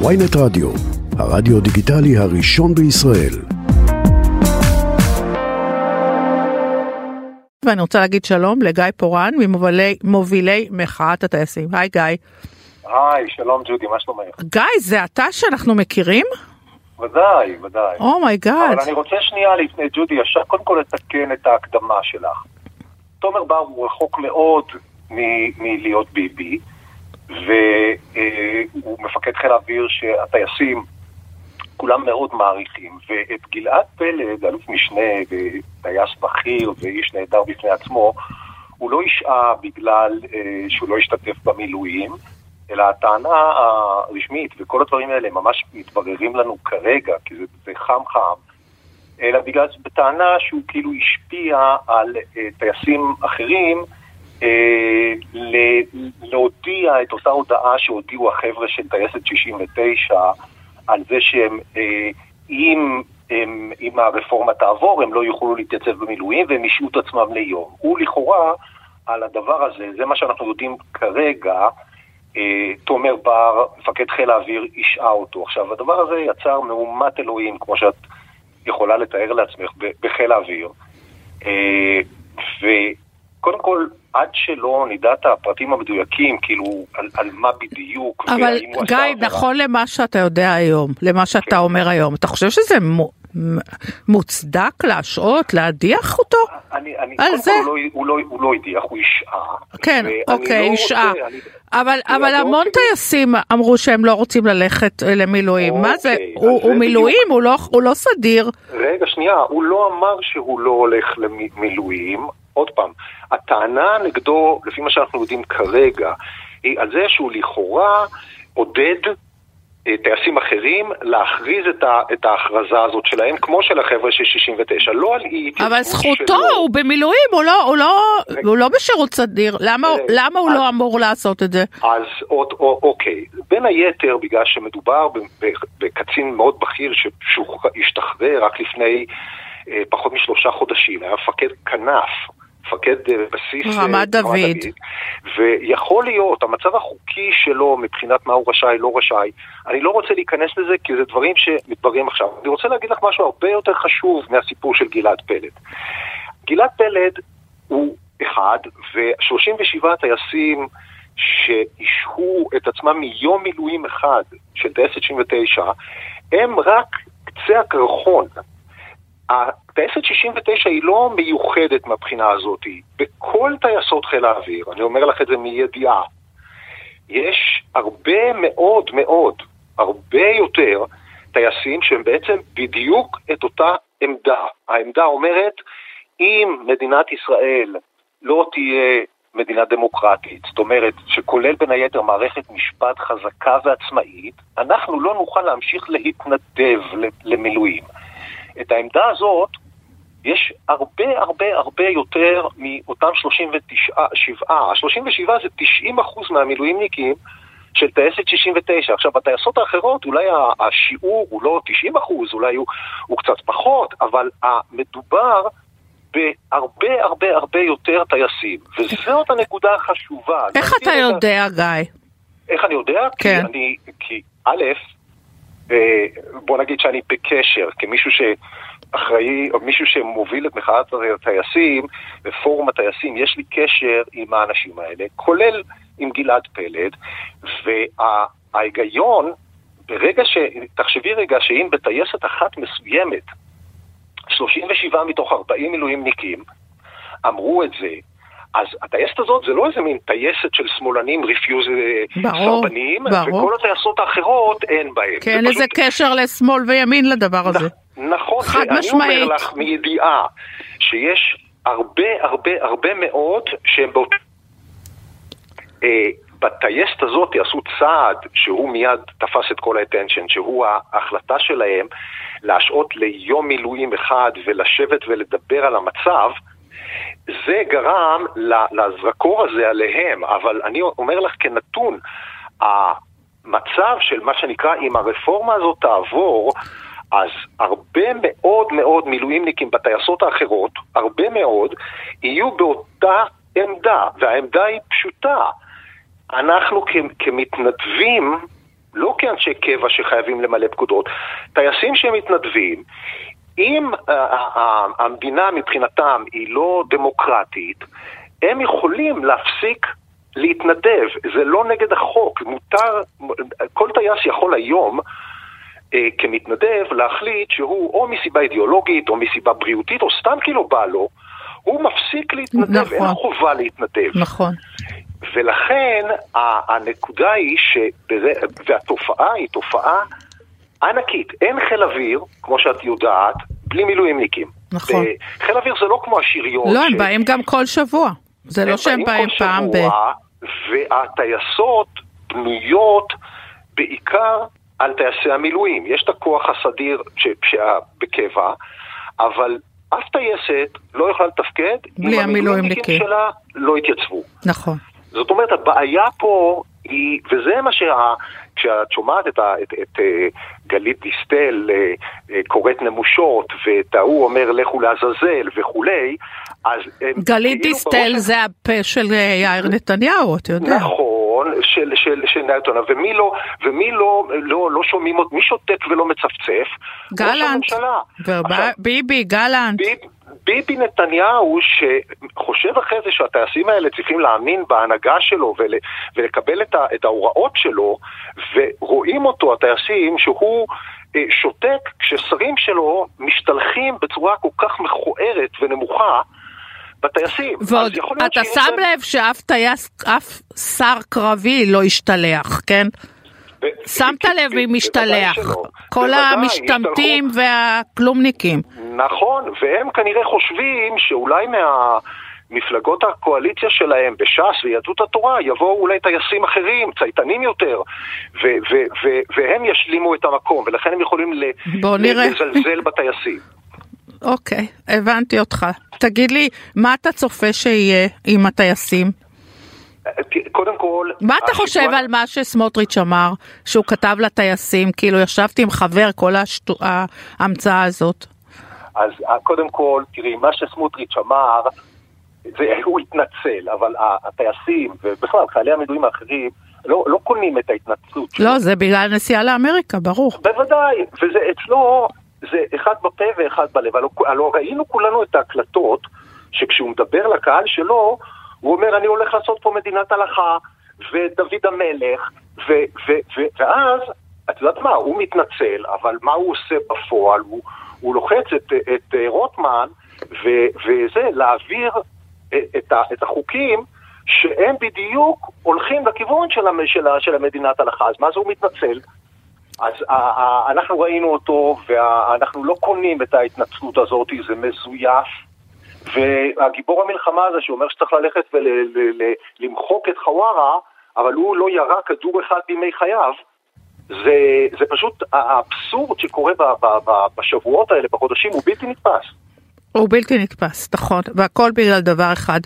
ynet רדיו, הרדיו דיגיטלי הראשון בישראל. ואני רוצה להגיד שלום לגיא פורן ממובילי מחאת הטייסים. היי גיא. היי, שלום ג'ודי, מה שלומך? גיא, זה אתה שאנחנו מכירים? ודאי, ודאי. Oh my God. אבל אני רוצה שנייה לפני ג'ודי, ישר קודם כל לתקן את ההקדמה שלך. תומר בר הוא רחוק מאוד מלהיות ביבי, והוא מפקד חיל האוויר שהטייסים כולם מאוד מעריכים, ואת גלעד פלד, אלוף משנה וטייס בכיר ואיש נהדר בפני עצמו, הוא לא השעה בגלל אה, שהוא לא השתתף במילואים, אלא הטענה הרשמית, וכל הדברים האלה ממש מתבררים לנו כרגע, כי זה, זה חם חם, אלא בגלל בטענה שהוא כאילו השפיע על אה, טייסים אחרים להודיע את אותה הודעה שהודיעו החבר'ה של טייסת 69 על זה שהם, אה, אם, הם, אם הרפורמה תעבור, הם לא יוכלו להתייצב במילואים והם ישעו את עצמם ליום. הוא לכאורה, על הדבר הזה, זה מה שאנחנו יודעים כרגע, אה, תומר בר, מפקד חיל האוויר, השעה אותו. עכשיו, הדבר הזה יצר מהומת אלוהים, כמו שאת יכולה לתאר לעצמך, בחיל האוויר. אה, וקודם כל, עד שלא נדע את הפרטים המדויקים, כאילו, על, על מה בדיוק, אבל גיא, נכון למה שאתה יודע היום, למה שאתה כן. אומר היום, אתה חושב שזה מוצדק להשעות, להדיח אותו? אני, אני, על זה? הוא לא, הוא, לא, הוא לא הדיח, הוא השעה. כן, אוקיי, לא השעה. אבל, אבל לא המון. טייסים אמרו שהם לא רוצים ללכת אה, למילואים. אוקיי, מה זה? הוא, הוא מילואים? הוא לא, הוא לא סדיר. רגע, שנייה, הוא לא אמר שהוא לא הולך למילואים. עוד פעם, הטענה נגדו, לפי מה שאנחנו יודעים כרגע, היא על זה שהוא לכאורה עודד טייסים אחרים להכריז את, ה, את ההכרזה הזאת שלהם, כמו של החבר'ה של 69, לא על אי אבל זכותו, שלו. הוא במילואים, הוא לא, הוא לא, הוא לא בשירות סדיר, למה, אה, למה הוא לא אז, לא אמור לעשות את זה? אז עוד, או, אוקיי, בין היתר בגלל שמדובר בקצין מאוד בכיר שהשתחרר רק לפני אה, פחות משלושה חודשים, היה מפקד כנף. מפקד אה, בסיס רמת אה, דוד. דוד. ויכול להיות, המצב החוקי שלו מבחינת מה הוא רשאי, לא רשאי, אני לא רוצה להיכנס לזה כי זה דברים שמתבררים עכשיו. אני רוצה להגיד לך משהו הרבה יותר חשוב מהסיפור של גלעד פלד. גלעד פלד הוא אחד, ו-37 טייסים שאישרו את עצמם מיום מילואים אחד של טייסת 69, הם רק קצה הקרחון. הטייסת 69 היא לא מיוחדת מהבחינה הזאת. בכל טייסות חיל האוויר, אני אומר לך את זה מידיעה, יש הרבה מאוד מאוד, הרבה יותר טייסים שהם בעצם בדיוק את אותה עמדה. העמדה אומרת, אם מדינת ישראל לא תהיה מדינה דמוקרטית, זאת אומרת, שכולל בין היתר מערכת משפט חזקה ועצמאית, אנחנו לא נוכל להמשיך להתנדב למילואים. את העמדה הזאת יש הרבה הרבה הרבה יותר מאותם 39, 7, ה-37 זה 90 אחוז מהמילואימניקים של טייסת 69. עכשיו, הטייסות האחרות, אולי השיעור הוא לא 90 אחוז, אולי הוא, הוא קצת פחות, אבל מדובר בהרבה הרבה הרבה יותר טייסים, וזאת הנקודה החשובה. איך אתה יודע, גיא? איך אני יודע? כן. כי אני, כי א', בוא נגיד שאני בקשר, כמישהו שאחראי, או מישהו שמוביל את מחאת הטייסים, בפורום הטייסים, יש לי קשר עם האנשים האלה, כולל עם גלעד פלד, וההיגיון, ברגע ש... תחשבי רגע שאם בטייסת אחת מסוימת, 37 מתוך 40 מילואימניקים אמרו את זה, אז הטייסת הזאת זה לא איזה מין טייסת של שמאלנים, אה, סרבנים, וכל הטייסות האחרות אין בהן. כן, איזה פשוט... קשר לשמאל וימין לדבר הזה. נכון, חד משמעית. אני אומר לך מידיעה שיש הרבה הרבה הרבה מאוד שהם באותו... אה, בטייסת הזאת עשו צעד שהוא מיד תפס את כל האטנשן, שהוא ההחלטה שלהם להשעות ליום מילואים אחד ולשבת ולדבר על המצב, זה גרם לזרקור הזה עליהם, אבל אני אומר לך כנתון, המצב של מה שנקרא, אם הרפורמה הזאת תעבור, אז הרבה מאוד מאוד מילואימניקים בטייסות האחרות, הרבה מאוד, יהיו באותה עמדה, והעמדה היא פשוטה. אנחנו כמתנדבים לא כאנשי קבע שחייבים למלא פקודות, טייסים שמתנדבים, אם המדינה מבחינתם היא לא דמוקרטית, הם יכולים להפסיק להתנדב, זה לא נגד החוק, מותר, כל טייס יכול היום אה, כמתנדב להחליט שהוא או מסיבה אידיאולוגית או מסיבה בריאותית או סתם כי לא בא לו, הוא מפסיק להתנדב, נכון. אין חובה להתנדב. נכון. ולכן הנקודה היא, שבזה, והתופעה היא תופעה ענקית. אין חיל אוויר, כמו שאת יודעת, בלי מילואימניקים. נכון. חיל אוויר זה לא כמו השריון. לא, ש... הם באים גם כל שבוע. זה לא שהם באים פעם ב... והטייסות בנויות בעיקר על טייסי המילואים. יש את הכוח הסדיר בקבע, אבל אף טייסת לא יכולה לתפקד אם המילואימניקים שלה לא יתייצבו. נכון. זאת אומרת, הבעיה פה היא, וזה מה שה... כשאת שומעת את, ה, את, את אה, גלית דיסטל אה, אה, קוראת נמושות, ואת ההוא אומר לכו לעזאזל וכולי, אז... גלית כאילו דיסטל בראש... זה הפה של יאיר נתניהו, אתה יודע. נכון, של, של, של נתניהו, ומי לא, ומי לא, לא, לא שומעים עוד, מי שותק ולא מצפצף? גלנט. ביבי, גלנט. ביב, ביבי נתניהו, שחושב אחרי זה שהטייסים האלה צריכים להאמין בהנהגה שלו ול, ולקבל את, ה, את ההוראות שלו, ורואים אותו, הטייסים, שהוא אה, שותק כששרים שלו משתלחים בצורה כל כך מכוערת ונמוכה. בטייסים. ועוד, אתה שם לב שאף טייס, אף שר קרבי לא השתלח, כן? שמת לב מי משתלח, כל המשתמטים והכלומניקים. נכון, והם כנראה חושבים שאולי מה... מפלגות הקואליציה שלהם בש"ס ויהדות התורה יבואו אולי טייסים אחרים, צייתנים יותר, ו- ו- ו- והם ישלימו את המקום, ולכן הם יכולים לזלזל בטייסים. אוקיי, הבנתי אותך. תגיד לי, מה אתה צופה שיהיה עם הטייסים? קודם כל... מה אתה חושב על מה שסמוטריץ' אמר, שהוא כתב לטייסים, כאילו ישבתי עם חבר כל ההמצאה הזאת? אז אה, קודם כל, תראי, מה שסמוטריץ' אמר, זה, הוא התנצל, אבל הטייסים, ובכלל חיילי המילואים האחרים, לא, לא קונים את ההתנצלות שלו. לא, זה בגלל נסיעה לאמריקה, ברור. בוודאי, וזה אצלו, זה אחד בפה ואחד בלב. הלוא, הלוא ראינו כולנו את ההקלטות, שכשהוא מדבר לקהל שלו, הוא אומר, אני הולך לעשות פה מדינת הלכה, ודוד המלך, ו, ו, ו, ואז, את יודעת מה, הוא מתנצל, אבל מה הוא עושה בפועל? הוא, הוא לוחץ את, את רוטמן, ו, וזה, להעביר את, ה, את החוקים שהם בדיוק הולכים לכיוון של, של, של המדינת הלכה. אז מה זה הוא מתנצל? אז ה, ה, אנחנו ראינו אותו, ואנחנו לא קונים את ההתנצלות הזאת, זה מזויף. והגיבור המלחמה הזה שאומר שצריך ללכת ולמחוק את חווארה, אבל הוא לא ירה כדור אחד בימי חייו, זה, זה פשוט האבסורד שקורה ב, ב, ב, בשבועות האלה, בחודשים, הוא בלתי נתפס. הוא בלתי נתפס, נכון, והכל בגלל דבר אחד.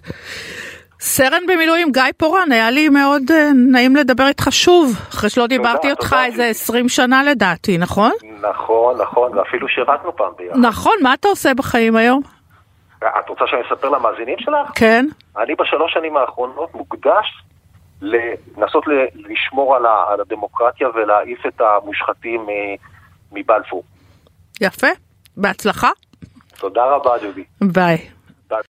סרן במילואים גיא פורן, היה לי מאוד uh, נעים לדבר איתך שוב, אחרי שלא דיברתי אותך איזה 20 שנה לדעתי, נכון? נכון, נכון, ואפילו שירתנו פעם ביחד. נכון, מה אתה עושה בחיים היום? את רוצה שאני אספר למאזינים שלך? כן. אני בשלוש שנים האחרונות מוקדש לנסות לשמור על, הדמוקרטיה ולהעיף את המושחתים מבלפור. יפה, בהצלחה. תודה רבה, ג'ודי. ביי.